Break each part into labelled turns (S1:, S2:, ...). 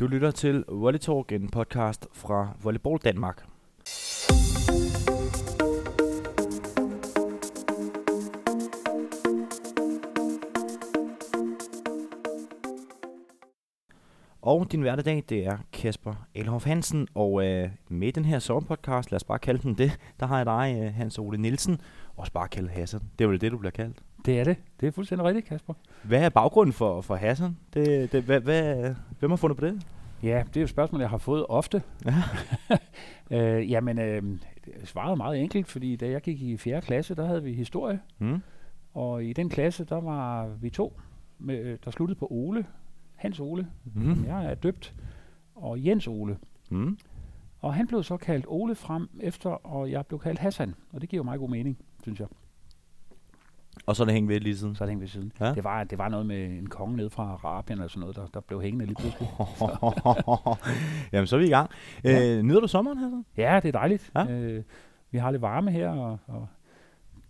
S1: Du lytter til Volley Talk, en podcast fra Volleyball Danmark. Og din hverdag, det er Kasper Elhoff Hansen, og øh, med den her sommerpodcast, lad os bare kalde den det, der har jeg dig, øh, Hans Ole Nielsen, også bare kaldet Hassan. Det er vel det, du bliver kaldt.
S2: Det er det. Det er fuldstændig rigtigt, Kasper.
S1: Hvad er baggrunden for, for Hassan? Det, det, hvad, hvad, hvem har fundet på det?
S2: Ja, det er jo et spørgsmål, jeg har fået ofte.
S1: Ja.
S2: øh, jamen, øh, det svarede meget enkelt, fordi da jeg gik i 4. klasse, der havde vi historie.
S1: Mm.
S2: Og i den klasse, der var vi to, med, øh, der sluttede på Ole. Hans Ole,
S1: Mm.
S2: som jeg er døbt, og Jens Ole.
S1: Mm.
S2: Og han blev så kaldt Ole frem efter, og jeg blev kaldt Hassan. Og det giver jo meget god mening, synes jeg.
S1: Og så er det hængt ved lige siden.
S2: Så er det hængt ved siden.
S1: Ja.
S2: Det, var, det var noget med en konge ned fra Arabien eller sådan noget, der, der blev hængende lige pludselig.
S1: Jamen, så er vi i gang.
S2: Ja.
S1: Øh, nyder du sommeren, Hassan?
S2: Ja, det er dejligt.
S1: Ja.
S2: Øh, vi har lidt varme her, og, og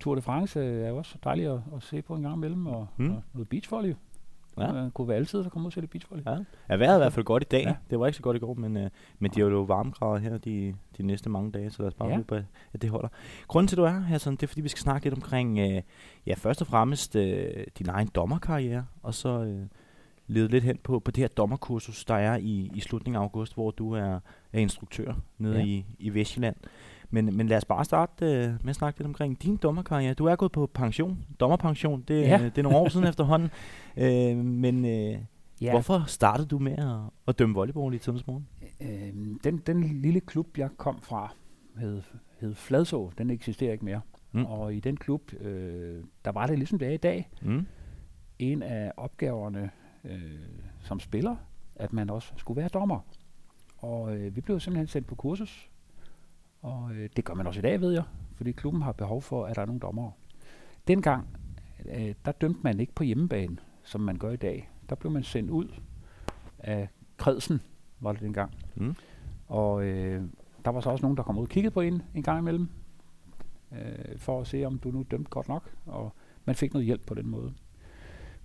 S2: Tour de France øh, er jo også dejligt at, at se på en gang imellem, og,
S1: mm.
S2: og noget beachvolley.
S1: Ja.
S2: Øh, kunne være altid at komme ud til lidt beachvolley.
S1: Ja. Ja, vejret er i hvert fald godt i dag. Ja. Det var ikke så godt i går, men, øh, men de har jo varmegrader her de, de næste mange dage, så lad os bare ja. Håbe, at- det holder. Grunden til, at du er her, Hassan, det er, fordi vi skal snakke lidt omkring, øh, ja, først og fremmest øh, din egen dommerkarriere, og så øh, lede lidt hen på, på det her dommerkursus, der er i, i slutningen af august, hvor du er, er instruktør nede. Ja. i, i Vestjylland. Men, men lad os bare starte øh, med at snakke lidt omkring din dommerkarriere. Du er gået på pension, dommerpension, det, ja. Øh, det er nogle år siden efterhånden. Øh, men øh, ja. hvorfor startede du med at, at dømme volleyball i tidens morgen?
S2: Øh, den, den lille klub, jeg kom fra, hed, hed Fladså. Den eksisterer ikke mere.
S1: Mm.
S2: Og i den klub, øh, der var det ligesom det er i dag,
S1: Mm.
S2: en af opgaverne øh, som spiller, at man også skulle være dommer. Og øh, vi blev simpelthen sendt på kursus, og øh, det gør man også i dag, ved jeg, fordi klubben har behov for, at der er nogle dommere. Dengang, øh, der dømte man ikke på hjemmebane, som man gør i dag. Der blev man sendt ud af kredsen, var det dengang.
S1: Mm.
S2: Og øh, der var så også nogen, der kom ud og kiggede på en en gang imellem, øh, for at se, om du nu dømte godt nok. Og man fik noget hjælp på den måde.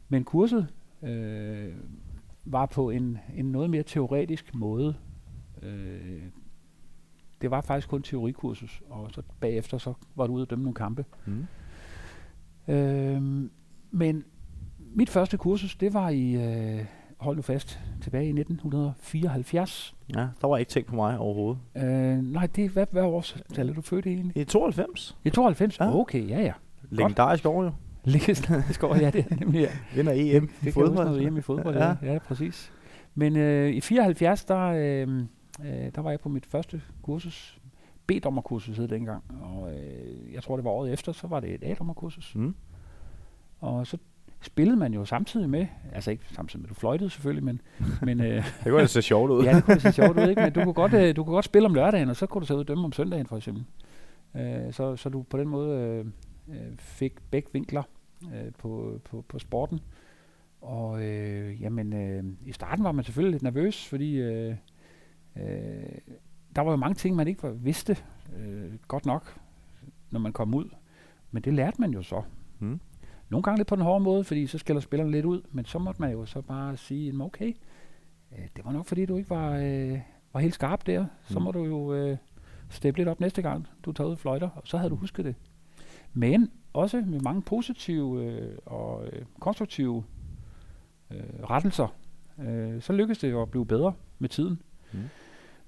S2: Men kurset øh, var på en, en noget mere teoretisk måde. Øh, det var faktisk kun teorikursus, og så bagefter så var du ude og dømme nogle kampe.
S1: Mm.
S2: Øh, men mit første kursus, det var i, øh, hold nu fast, tilbage i 1974.
S1: Ja, der var ikke tænkt på mig overhovedet.
S2: Øh, nej, det hvad, hvad årstal er du født i egentlig?
S1: I 92.
S2: I 92?
S1: Ja.
S2: Okay, ja ja.
S1: Legendarisk år jo.
S2: Ligge ja, det er nemlig, ja.
S1: Vinder EM i
S2: Det huske
S1: fodbold.
S2: noget hjemme i fodbold,
S1: Ja.
S2: ja. ja. præcis. Men øh, i 74, der, øh, øh, der var jeg på mit første kursus. B-dommerkursus hed det dengang. Og øh, jeg tror, det var året efter, så var det et A-dommerkursus.
S1: Mm.
S2: Og så spillede man jo samtidig med, altså ikke samtidig med, du fløjtede selvfølgelig, men, men øh,
S1: Det kunne se sjovt ud.
S2: ja, det kunne se sjovt ud, ikke? men du kunne, godt, øh, du kunne godt spille om lørdagen, og så kunne du så ud og dømme om søndagen for eksempel. Øh, så, så du på den måde øh, øh, fik begge vinkler øh, på, på, på sporten. Og øh, jamen, øh, i starten var man selvfølgelig lidt nervøs, fordi øh, øh, der var jo mange ting, man ikke var, vidste øh, godt nok, når man kom ud. Men det lærte man jo så.
S1: Mm.
S2: Nogle gange lidt på den hårde måde, fordi så skælder spillerne lidt ud, men så måtte man jo så bare sige, "Jamen, okay, øh, det var nok fordi, du ikke var, øh, var helt skarp der. Så
S1: Mm.
S2: må du jo øh, steppe lidt op næste gang, du tager ud fløjter, og så havde du husket det. Men også med mange positive øh, og øh, konstruktive øh, rettelser, øh, så lykkedes det jo at blive bedre med tiden.
S1: Mm.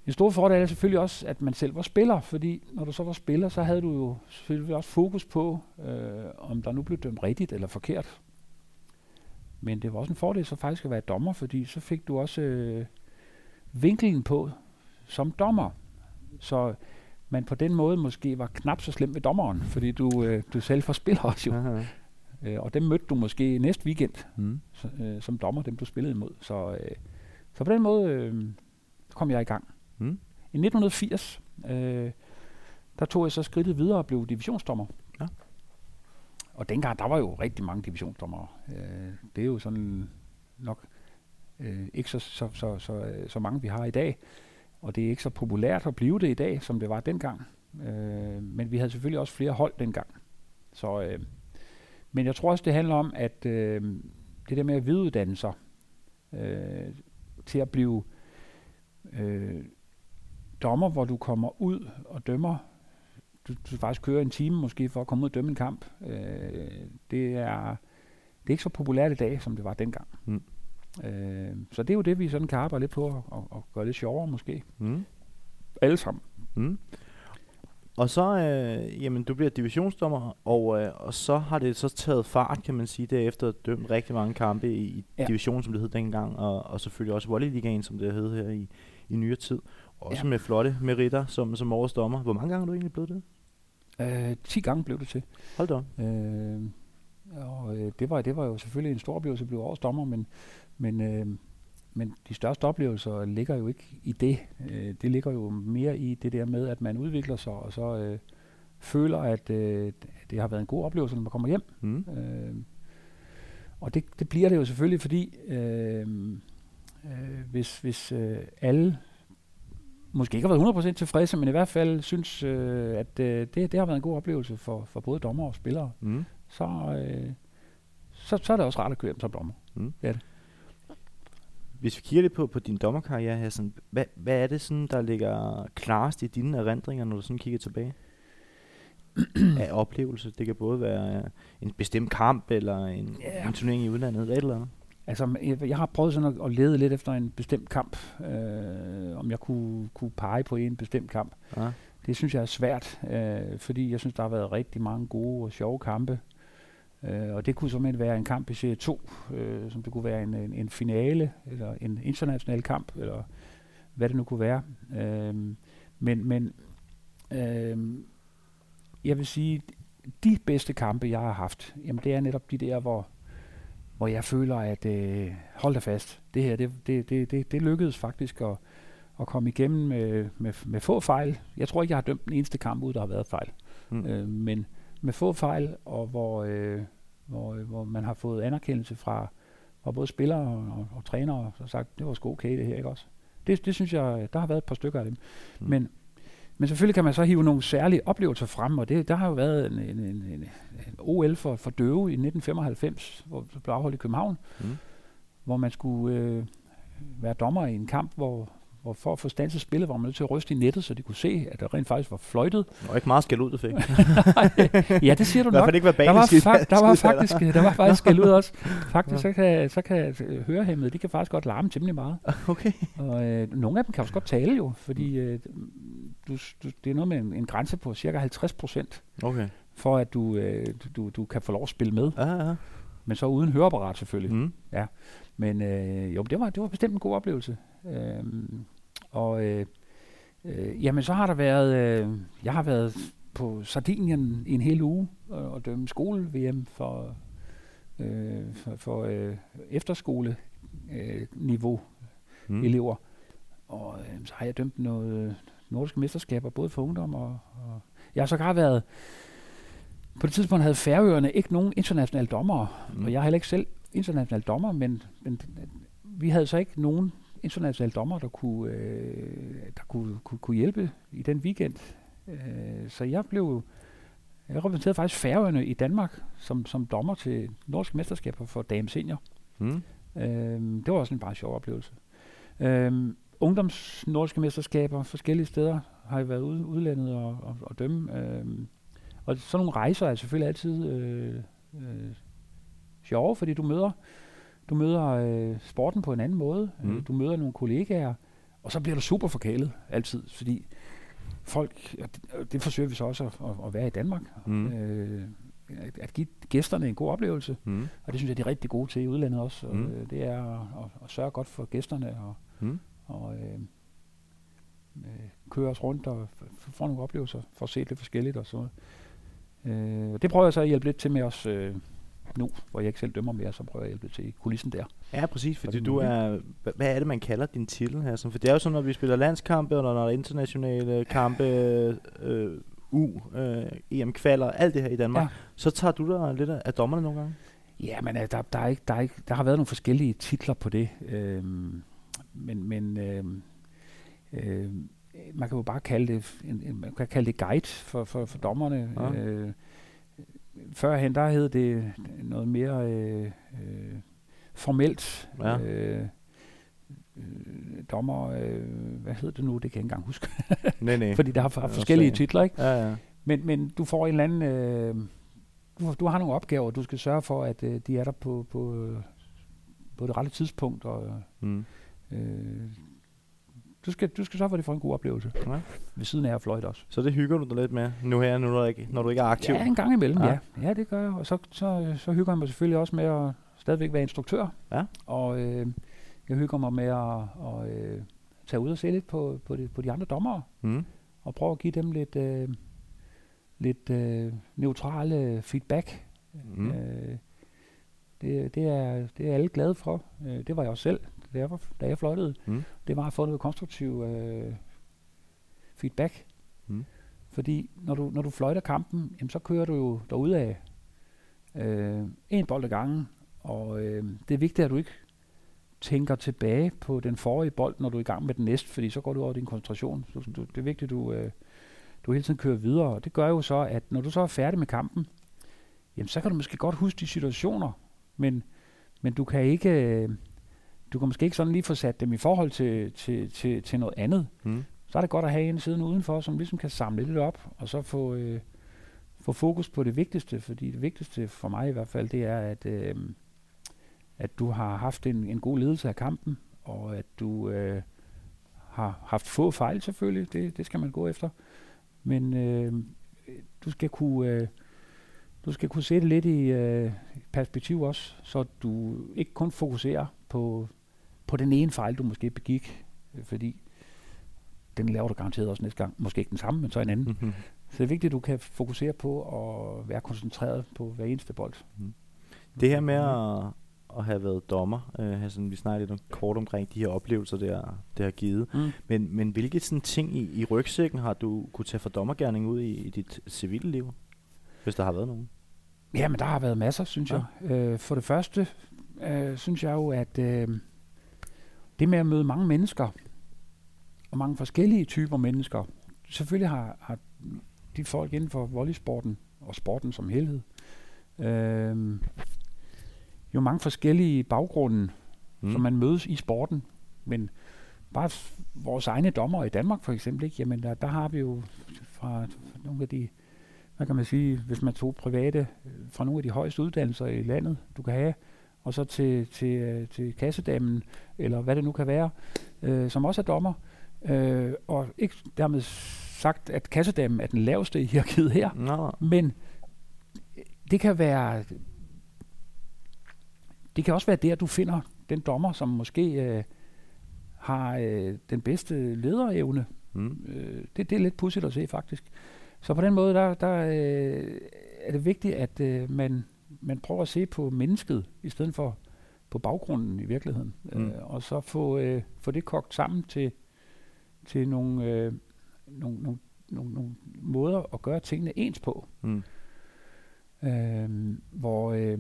S2: En stor fordel er selvfølgelig også, at man selv var spiller, fordi når du så var spiller, så havde du jo selvfølgelig også fokus på, øh, om der nu blev dømt rigtigt eller forkert. Men det var også en fordel så faktisk at være dommer, fordi så fik du også øh, vinkelen på som dommer. Så man på den måde måske var knap så slem ved dommeren, fordi du, øh, du selv var spiller også jo.
S1: Aha.
S2: Øh, og dem mødte du måske næste weekend
S1: Mm.
S2: så, øh, som dommer, dem du spillede imod. Så, øh, så på den måde øh, kom jeg i gang.
S1: Mm.
S2: I 1980, øh, der tog jeg så skridtet videre og blev divisionsdommer.
S1: Ja.
S2: Og dengang, der var jo rigtig mange divisionsdommere. Øh, det er jo sådan nok øh, ikke så, så, så, så, øh, så mange, vi har i dag. Og det er ikke så populært at blive det i dag, som det var dengang. Øh, men vi havde selvfølgelig også flere hold dengang. Så, øh, men jeg tror også, det handler om, at øh, det der med at videreuddanne sig øh, til at blive øh, dommer, hvor du kommer ud og dømmer. Du, du faktisk kører en time måske for at komme ud og dømme en kamp. Øh, det er det er ikke så populært i dag, som det var dengang.
S1: Mm.
S2: Øh, så det er jo det, vi sådan kan arbejde lidt på og, og gøre lidt sjovere måske.
S1: Mm.
S2: Alle sammen.
S1: Mm. Og så, øh, jamen, du bliver divisionsdommer, og, øh, og så har det så taget fart, kan man sige, derefter dømt rigtig mange kampe i, i
S2: Ja.
S1: division, som det hed dengang, og, og selvfølgelig også Volleyligaen, som det hed her i, i nyere tid. Også ja. med flotte meritter som, som årets dommer. Hvor mange gange har du egentlig blevet det?
S2: Øh, 10 gange blev det til.
S1: Hold da.
S2: Øh, og øh, det, var, det var jo selvfølgelig en stor oplevelse at blive årets dommer, men, men, øh, men de største oplevelser ligger jo ikke i det. Øh, det ligger jo mere i det der med, at man udvikler sig, og så øh, føler, at øh, det har været en god oplevelse, når man kommer hjem.
S1: Mm.
S2: Øh, og det, det bliver det jo selvfølgelig, fordi øh, øh, hvis, hvis øh, alle måske ikke har været 100% tilfredse, men i hvert fald synes, øh, at øh, det, det har været en god oplevelse for, for både dommer og spillere,
S1: Mm.
S2: så, øh, så, så er det også rart at køre hjem som dommer.
S1: Hvis vi kigger lidt på, på din dommerkarriere her, sådan, hvad, hvad er det, sådan, der ligger klarest i dine erindringer, når du sådan kigger tilbage? af oplevelse. Det kan både være en bestemt kamp, eller en,
S2: Ja.
S1: en turnering i udlandet, eller et eller andet.
S2: Altså, jeg, har prøvet sådan at, at lede lidt efter en bestemt kamp, øh, om jeg kunne, kunne pege på en bestemt kamp.
S1: Ja.
S2: Det synes jeg er svært, øh, fordi jeg synes, der har været rigtig mange gode og sjove kampe. Øh, og det kunne simpelthen være en kamp i Serie 2, øh, som det kunne være en, en, en finale, eller en international kamp, eller hvad det nu kunne være. Øh, men men øh, jeg vil sige, de bedste kampe, jeg har haft, jamen det er netop de der, hvor, hvor jeg føler, at øh, hold da fast, det her, det, det, det, det, det lykkedes faktisk at, at komme igennem med, med, med få fejl. Jeg tror ikke, jeg har dømt den eneste kamp ud, der har været fejl.
S1: Mm.
S2: Øh, men med få fejl, og hvor, øh, hvor, øh, hvor man har fået anerkendelse fra, fra både spillere og, og, og trænere, og sagt, det var sgu okay det her, ikke også? Det, det synes jeg, der har været et par stykker af dem.
S1: Mm.
S2: Men, men selvfølgelig kan man så hive nogle særlige oplevelser frem, og det, der har jo været en, en, en, en, en OL for, for døve i 1995, hvor det blev afholdt i København,
S1: Mm.
S2: hvor man skulle øh, være dommer i en kamp, hvor, hvor for at få stanset spillet, var man nødt til at ryste i nettet, så de kunne se, at der rent faktisk var fløjtet.
S1: Det var ikke meget skæld ud, du fik.
S2: ja, det siger du nok.
S1: ikke
S2: Der var, fak- der var faktisk, der var faktisk skæld ud også.
S1: Ja.
S2: Faktisk så kan, så kan øh, hørehæmmede, de kan faktisk godt larme temmelig meget.
S1: Okay.
S2: Og øh, nogle af dem kan også godt tale jo, fordi øh, du, du, det er noget med en, en grænse på cirka 50 procent,
S1: Okay.
S2: for at du, øh, du, du kan få lov at spille med.
S1: Ja, ja.
S2: Men så uden høreapparat selvfølgelig.
S1: Mm.
S2: Men øh, jo, det var, det var bestemt en god oplevelse. Øhm, og øh, øh, jamen, så har der været, øh, jeg har været på Sardinien i en hel uge og, og dømme skole-VM for, øh, for, for øh, efterskole øh, niveau
S1: mm.
S2: elever. Og øh, så har jeg dømt noget nordiske mesterskaber, både for ungdom og, og jeg har sågar været, på det tidspunkt havde Færøerne ikke nogen internationale dommere,
S1: Mm.
S2: og jeg er heller ikke selv international dommer, men, men vi havde så ikke nogen internationale dommer, der kunne, øh, der kunne, kunne, kunne hjælpe i den weekend. Øh, så jeg blev jeg repræsenterede faktisk Færøerne i Danmark som, som dommer til nordiske mesterskaber for dame senior.
S1: Mm.
S2: Øhm, det var også en bare sjov oplevelse. Øhm, ungdoms nordiske mesterskaber forskellige steder har jeg været ude, udlandet og, og, og dømme. Øhm, og sådan nogle rejser er selvfølgelig altid øh, øh, sjove, fordi du møder, du møder øh, sporten på en anden måde.
S1: Mm.
S2: Mm. Øh, du møder nogle kollegaer, og så bliver du super forkælet altid, fordi folk, og det, og forsøger vi så også at, at, være i Danmark,
S1: Mm.
S2: øh, at, at give gæsterne en god oplevelse.
S1: Mm.
S2: Og det synes jeg, de er rigtig gode til i udlandet også.
S1: Mm.
S2: Mm. Øh, det er at, at, at sørge godt for gæsterne og,
S1: Mm.
S2: Og øh, øh, køre os rundt og f- f- få nogle oplevelser, for at se lidt forskelligt og så. Øh, og det prøver jeg så at hjælpe lidt til med os øh, nu, hvor jeg ikke selv dømmer mere, så prøver jeg at hjælpe lidt til i kulissen der.
S1: Ja, præcis, fordi du er... hva- Hvad er det, man kalder din titel her? For det er jo sådan, når vi spiller landskampe, og når der er internationale kampe, øh, U, øh, EM-kvaler, alt det her i Danmark,
S2: Ja.
S1: så tager du dig lidt af af dommerne nogle gange?
S2: Ja, men øh, der, der, er ikke, der, er ikke, der har været nogle forskellige titler på det. Øhm, men men øhm, øhm, man kan jo bare kalde det, en, en, man kan kalde det guide for, for, for dommerne.
S1: Ja.
S2: Øh, førhen, der hed det noget mere øh, øh, formelt.
S1: Ja.
S2: Øh, øh, dommer, øh, hvad hedder det nu, det kan jeg ikke engang huske,
S1: nej, nej.
S2: fordi der har, forskellige titler, ikke?
S1: Ja, ja.
S2: Men, men du får en eller anden, øh, du, du har nogle opgaver, du skal sørge for, at øh, de er der på, på, øh, på det rette tidspunkt, og
S1: Mm.
S2: Øh, du, skal, du skal sørge for, at de får en god oplevelse.
S1: Ja.
S2: Ved siden af at fløjte også.
S1: Så det hygger du dig lidt med nu her, nu, når du ikke, når du ikke er aktiv?
S2: Ja, en gang imellem, Ja. ja. Ja, det gør jeg. Og så, så, så hygger jeg mig selvfølgelig også med at stadigvæk være instruktør.
S1: Ja.
S2: Og øh, jeg hygger mig med at, at øh, tage ud og se lidt på, på, de, på de andre dommere.
S1: Mm.
S2: Og prøve at give dem lidt, øh, lidt øh, neutrale feedback.
S1: Mm.
S2: Øh, det, det, er, det er alle glade for. Øh, det var jeg også selv, da jeg, var, da jeg fløjtede.
S1: Mm.
S2: Det var at få noget konstruktiv øh, feedback.
S1: Mm.
S2: Fordi når du, når du fløjter kampen, jamen, så kører du jo derude af øh, en bold ad gangen. Og øh, det er vigtigt, at du ikke tænker tilbage på den forrige bold, når du er i gang med den næste, fordi så går du over din koncentration. Så du, det er vigtigt, at du, øh, du hele tiden kører videre. Og det gør jo så, at når du så er færdig med kampen, jamen, så kan du måske godt huske de situationer, men, men du kan ikke... Øh, du kan måske ikke sådan lige få sat dem i forhold til, til, til, til noget andet.
S1: Mm.
S2: Så er det godt at have en siden udenfor, som ligesom kan samle lidt op, og så få, øh, få fokus på det vigtigste, fordi det vigtigste for mig i hvert fald, det er, at, øh, at du har haft en, en god ledelse af kampen, og at du øh, har haft få fejl selvfølgelig, det, det skal man gå efter. Men øh, du skal kunne... Øh, du skal kunne sætte lidt i øh, perspektiv også, så du ikke kun fokuserer på, på den ene fejl, du måske begik, øh, fordi den laver du garanteret også næste gang. Måske ikke den samme, men så en anden.
S1: Mm-hmm.
S2: Så det er vigtigt, at du kan fokusere på at være koncentreret på hver eneste bold.
S1: Det her med at, at have været dommer, øh, sådan, vi snakker lidt om, kort omkring de her oplevelser, det har, det har givet.
S2: Mm.
S1: Men, men hvilke sådan ting i, i rygsækken har du kunne tage for dommergærning ud i, i dit civile liv? Hvis der har været nogen.
S2: Ja, men der har været masser, synes
S1: Ja.
S2: jeg. Øh, for det første øh, synes jeg jo, at øh, det med at møde mange mennesker, og mange forskellige typer mennesker, selvfølgelig har, har de folk inden for volleysporten, og sporten som helhed, øh, jo mange forskellige baggrunde, mm. som man mødes i sporten, men bare vores egne dommer i Danmark for eksempel, ikke? Jamen der, der har vi jo fra, fra nogle af de, hvad kan man sige, hvis man tog private, øh, fra nogle af de højeste uddannelser i landet, du kan have, og så til, til, øh, til kassedamen, eller hvad det nu kan være, øh, som også er dommer. Øh, og ikke dermed sagt, at kassedamen er den laveste i hierarkiet her,
S1: Nå,
S2: men det kan være det kan også være der, du finder den dommer, som måske øh, har øh, den bedste lederevne.
S1: mm.
S2: Øh, det, det er lidt pudsigt at se, faktisk. Så på den måde, der, der øh, er det vigtigt, at øh, man, man prøver at se på mennesket, i stedet for på baggrunden i virkeligheden.
S1: Mm.
S2: Øh, og så få, øh, få det kogt sammen til, til nogle, øh, nogle, nogle, nogle, nogle måder at gøre tingene ens på.
S1: Mm.
S2: Øh, hvor øh,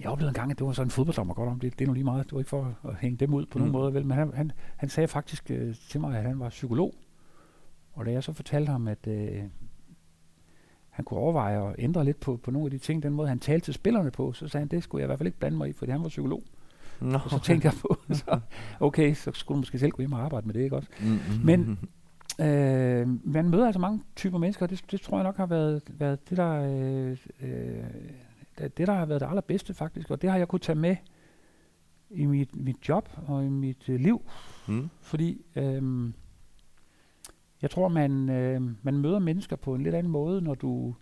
S2: jeg oplevede en gang, at det var sådan en fodbolddommer godt om det. Det er nu lige meget. Det var ikke for at hænge dem ud på. Mm. nogen måde. Vel, men han, han, han sagde faktisk øh, til mig, at han var psykolog. Og da jeg så fortalte ham, at øh, han kunne overveje at ændre lidt på, på nogle af de ting, den måde han talte til spillerne på, så sagde han, det skulle jeg i hvert fald ikke blande mig i, fordi han var psykolog.
S1: Nå.
S2: Og så tænkte jeg på, så, okay, så skulle du måske selv gå hjem og arbejde med det, ikke også?
S1: Mm-hmm.
S2: Men- Øh, man møder altså mange typer mennesker, og det, det tror jeg nok har været, været det, der, øh, øh, det, det, der har været det allerbedste faktisk. Og det har jeg kunne tage med i mit, mit job og i mit øh, liv.
S1: Mm.
S2: Fordi øh, jeg tror, man, øh, man møder mennesker på en lidt anden måde, når du,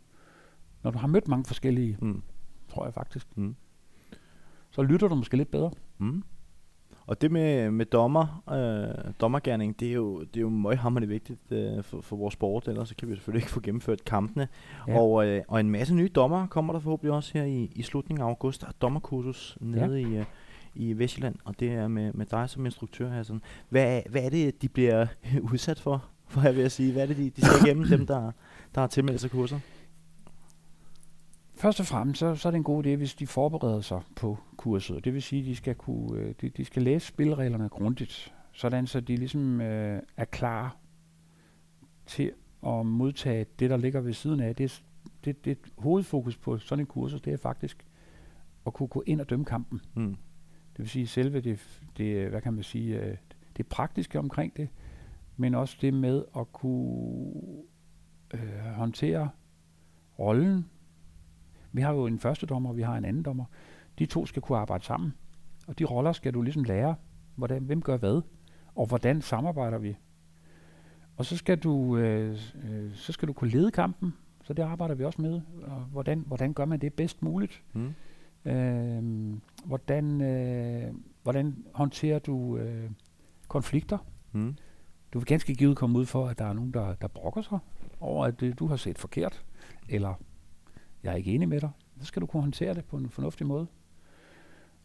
S2: når du har mødt mange forskellige,
S1: Mm.
S2: tror jeg faktisk.
S1: Mm.
S2: Så lytter du måske lidt bedre.
S1: Mm. Og det med, med dommer, øh, dommergærning, det er jo, det er jo møghammerende vigtigt øh, for, for vores sport, ellers så kan vi selvfølgelig ikke få gennemført kampene.
S2: Ja.
S1: Ja. Og, øh, og en masse nye dommer kommer der forhåbentlig også her i, i slutningen af august. Der er dommerkursus nede i, øh, i Vestjylland, og det er med, med dig som instruktør, Hassan. Hvad, hvad er det, de bliver udsat for, for jeg vil sige? Hvad er det, de, de skal igennem, dem der, der har tilmeldt sig kurser?
S2: Først og fremmest, så, så er det en god idé, hvis de forbereder sig på kurset. Det vil sige, at de skal, kunne, øh, de, de skal læse spillereglerne grundigt, sådan så de ligesom øh, er klar til at modtage det, der ligger ved siden af. Det, er det, det hovedfokus på sådan en kursus, det er faktisk at kunne gå ind og dømme kampen.
S1: Mm.
S2: Det vil sige selve det, det hvad kan man sige, øh, det praktiske omkring det, men også det med at kunne øh, håndtere rollen. Vi har jo en første dommer, og vi har en anden dommer. De to skal kunne arbejde sammen, og de roller skal du ligesom lære, hvordan, hvem gør hvad, og hvordan samarbejder vi. Og så skal du, øh, øh, så skal du kunne lede kampen, så det arbejder vi også med. Og hvordan, hvordan gør man det bedst muligt? Mm. Øh, hvordan, øh, hvordan håndterer du øh, konflikter? Mm. Du vil ganske givet komme ud for, at der er nogen, der, der brokker sig over, at det, du har set forkert, eller jeg er ikke enig med dig. Så skal du kunne håndtere det på en fornuftig måde.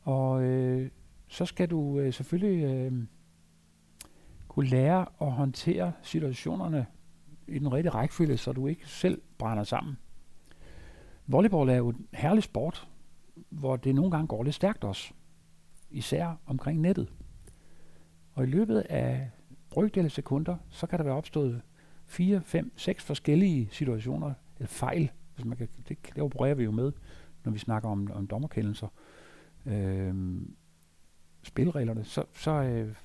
S2: Og øh, så skal du øh, selvfølgelig øh, kunne lære at håndtere situationerne i den rigtige rækkefølge, så du ikke selv brænder sammen. Volleyball er jo en herlig sport, hvor det nogle gange går lidt stærkt også. Især omkring nettet. Og i løbet af brygdele sekunder, så kan der være opstået 4, 5, 6 forskellige situationer, eller fejl, hvis man kan, det, det opererer vi jo med, når vi snakker om, om dommerkendelser. Øhm, spilreglerne, så, så øh,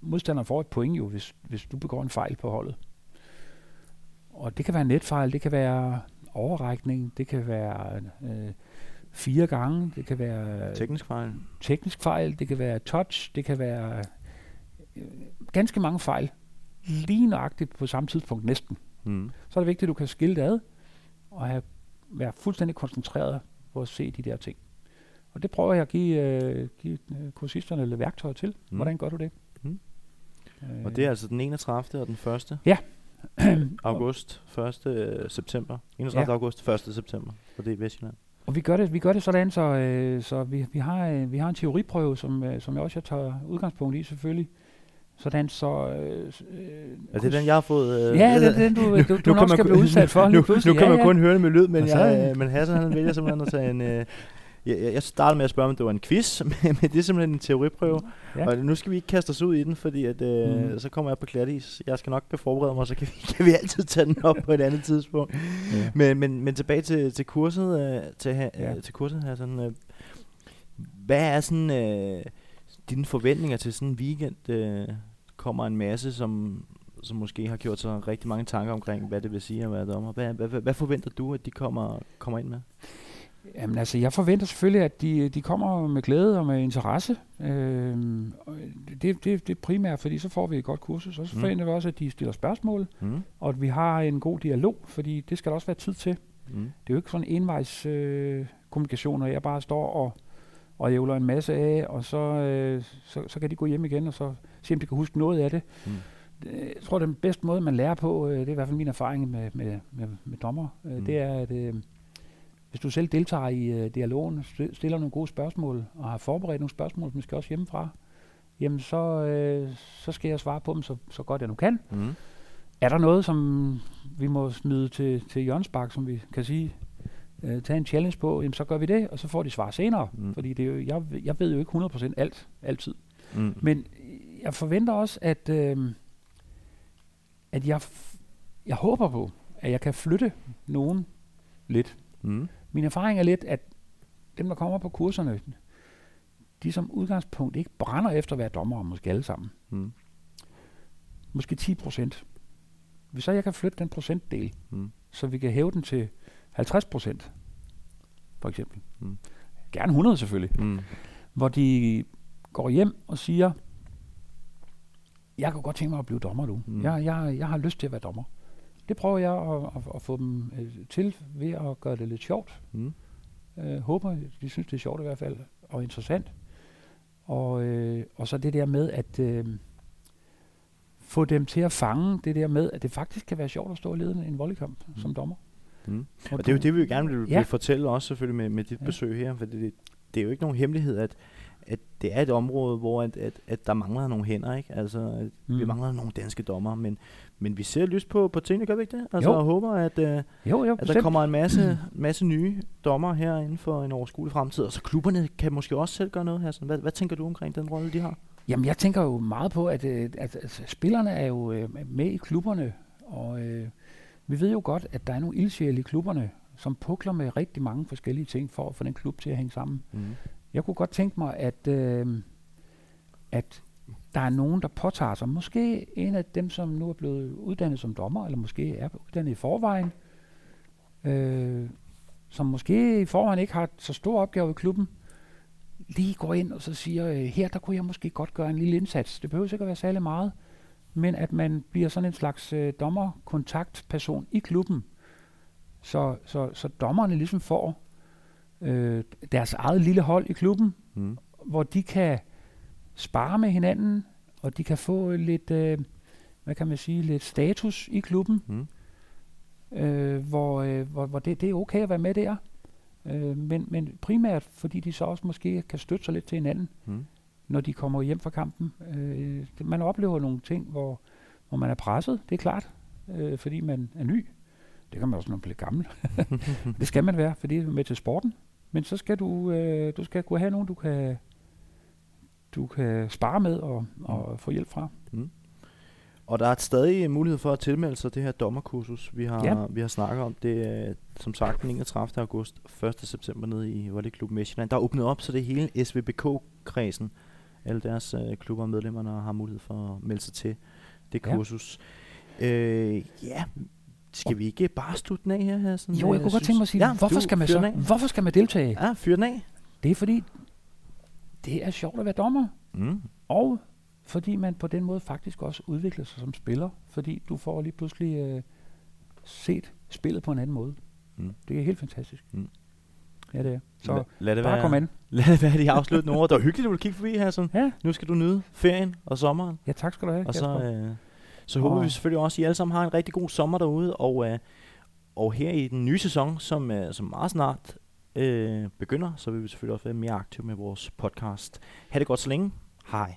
S2: modstanderen får et point jo, hvis, hvis du begår en fejl på holdet. Og det kan være netfejl, det kan være overrækning, det kan være øh, fire gange, det kan være
S1: teknisk fejl,
S2: teknisk fejl, det kan være touch, det kan være øh, ganske mange fejl, lige nøjagtigt på samme tidspunkt næsten. Mm. Så er det vigtigt, at du kan skille det ad, og have, være fuldstændig koncentreret på at se de der ting. Og det prøver jeg at give, øh, give øh, kursisterne lidt værktøjer til. Mm. Hvordan gør du det? Mm.
S1: Øh. Og det er altså den 31. og den 1.
S2: Ja.
S1: august, 1. Øh, september. 31. Ja. august, 1. september for det i Vestjylland.
S2: Og vi gør det, vi gør det sådan, så, øh, så vi, vi, har, øh, vi har en teoriprøve, som, øh, som jeg også jeg tager udgangspunkt i selvfølgelig. Sådan så... Øh,
S1: er det den, jeg har fået?
S2: Øh, ja, det er den, du, du, du nok skal blive udsat for.
S1: Nu, nu kan man ja, kun høre det med lyd, men, jeg, øh, men Hassan han vælger simpelthen at tage en... Øh, jeg, jeg startede med at spørge, om det var en quiz, men det er simpelthen en teoriprøve. Ja. Og nu skal vi ikke kaste os ud i den, fordi at, øh, mm. så kommer jeg på klatis. Jeg skal nok forberede mig, så kan vi, kan vi altid tage den op på et andet tidspunkt. Ja. Men, men, men tilbage til, til kurset, øh, til, ja. øh, til kurset her. Sådan, øh, hvad er sådan øh, dine forventninger til sådan en weekend? Øh, kommer en masse, som, som måske har gjort sig rigtig mange tanker omkring, hvad det vil sige at være dommer. Hvad, hvad, hvad, hvad forventer du, at de kommer, kommer ind med?
S2: Jamen altså, jeg forventer selvfølgelig, at de, de kommer med glæde og med interesse. Øhm, det, det, det er primært, fordi så får vi et godt kursus. Og så mm. forventer vi også, at de stiller spørgsmål, mm. og at vi har en god dialog, fordi det skal der også være tid til. Mm. Det er jo ikke sådan en envejs øh, kommunikation, når jeg bare står og, og ævler en masse af, og så, øh, så, så kan de gå hjem igen, og så se, om de kan huske noget af det. Mm. Jeg tror, den bedste måde, man lærer på, øh, det er i hvert fald min erfaring med, med, med, med dommer, øh, mm. det er, at... Øh, hvis du selv deltager i øh, dialogen, stiller nogle gode spørgsmål, og har forberedt nogle spørgsmål, måske også hjemmefra, jamen så, øh, så skal jeg svare på dem så, så godt jeg nu kan. Mm. Er der noget, som vi må smide til, til Jørgensbak, som vi kan sige, øh, tage en challenge på, jamen så gør vi det, og så får de svar senere. Mm. Fordi det er jo, jeg, jeg ved jo ikke 100% alt, altid. Mm. Men jeg forventer også, at, øh, at jeg, jeg håber på, at jeg kan flytte nogen lidt. Mm. Min erfaring er lidt, at dem, der kommer på kurserne, de som udgangspunkt ikke brænder efter at være dommer, måske alle sammen. Mm. Måske 10 procent. Hvis så jeg kan flytte den procentdel, mm. så vi kan hæve den til 50 procent, for eksempel. Mm. Gerne 100 selvfølgelig. Mm. Hvor de går hjem og siger, jeg kan godt tænke mig at blive dommer nu. Mm. Jeg, jeg, jeg har lyst til at være dommer. Det prøver jeg at, at, at få dem øh, til ved at gøre det lidt sjovt. Mm. Øh, håber, de synes, det er sjovt i hvert fald, og interessant. Og, øh, og så det der med at øh, få dem til at fange det der med, at det faktisk kan være sjovt at stå og lede en volleykamp mm. som dommer.
S1: Mm. Og, og det er jo det, vi gerne vil, ja. vil fortælle også selvfølgelig med, med dit ja. besøg her, for det, det er jo ikke nogen hemmelighed, at, at det er et område, hvor at, at, at der mangler nogle hænder, ikke? Altså, mm. vi mangler nogle danske dommer, men, men vi ser lyst på, på tingene, gør vi ikke det? Altså, jo. jeg håber, at, uh, jo, jo, at der kommer en masse, masse nye dommer her inden for en overskuelig fremtid, og så klubberne kan måske også selv gøre noget her. Så hvad, hvad tænker du omkring den rolle, de har?
S2: Jamen, jeg tænker jo meget på, at, at, at, at spillerne er jo øh, med i klubberne, og øh, vi ved jo godt, at der er nogle ildsjæle i klubberne, som pukler med rigtig mange forskellige ting for at få den klub til at hænge sammen. Mm. Jeg kunne godt tænke mig, at, øh, at der er nogen, der påtager sig. Måske en af dem, som nu er blevet uddannet som dommer, eller måske er uddannet i forvejen, øh, som måske i forvejen ikke har så stor opgave i klubben, lige går ind og så siger, øh, her der kunne jeg måske godt gøre en lille indsats. Det behøver ikke at være særlig meget, men at man bliver sådan en slags øh, dommerkontaktperson i klubben, så, så, så dommerne ligesom får øh, deres eget lille hold i klubben,
S1: Mm.
S2: hvor de kan spare med hinanden, og de kan få lidt, øh, hvad kan man sige, lidt status i klubben,
S1: Mm.
S2: øh, hvor, øh, hvor, hvor det, det er okay at være med der. Øh, men, men primært fordi de så også måske kan støtte sig lidt til hinanden,
S1: Mm.
S2: når de kommer hjem fra kampen. Øh, det- man oplever nogle ting, hvor, hvor man er presset, det er klart, øh, fordi man er ny. Det kan man også, når man bliver gammel. det skal man være, fordi det er med til sporten. Men så skal du, øh, du skal kunne have nogen, du kan, du kan spare med og, og få hjælp fra.
S1: Og der er stadig mulighed for at tilmelde sig det her dommerkursus, vi har,
S2: Ja.
S1: vi har snakket om. Det er som sagt den 31. august, 1. september nede i Volleyklub Midtjylland. Der er åbnet op, så det hele SVBK-kredsen. Alle deres øh, klubber og medlemmerne har mulighed for at melde sig til det
S2: Ja.
S1: kursus. Øh, ja, skal vi ikke bare slutte den af her? her sådan,
S2: Jo, jeg kunne godt
S1: synes-
S2: tænke mig at sige,
S1: ja,
S2: hvorfor,
S1: du
S2: skal man så, hvorfor skal man deltage?
S1: Ja, fyr den af.
S2: Det er fordi, det er sjovt at være dommer.
S1: Mm.
S2: Og fordi man på den måde faktisk også udvikler sig som spiller, fordi du får lige pludselig øh, set spillet på en anden måde.
S1: Mm.
S2: Det er helt fantastisk.
S1: Mm.
S2: Ja, det er. Så
S1: La- lad det
S2: bare
S1: være,
S2: kom an.
S1: Lad det være de afsluttende ord. Det var hyggeligt, at du kigge forbi her. Sådan.
S2: Ja,
S1: Nu skal du nyde ferien og sommeren.
S2: ja tak skal du have.
S1: Og så, øh, så håber
S2: Og-
S1: vi selvfølgelig også, at I alle sammen har en rigtig god sommer derude. Og, øh, og her i den nye sæson, som, øh, som meget snart øh, begynder, så vil vi selvfølgelig også være mere aktive med vores podcast. Ha' det godt så længe. Hej.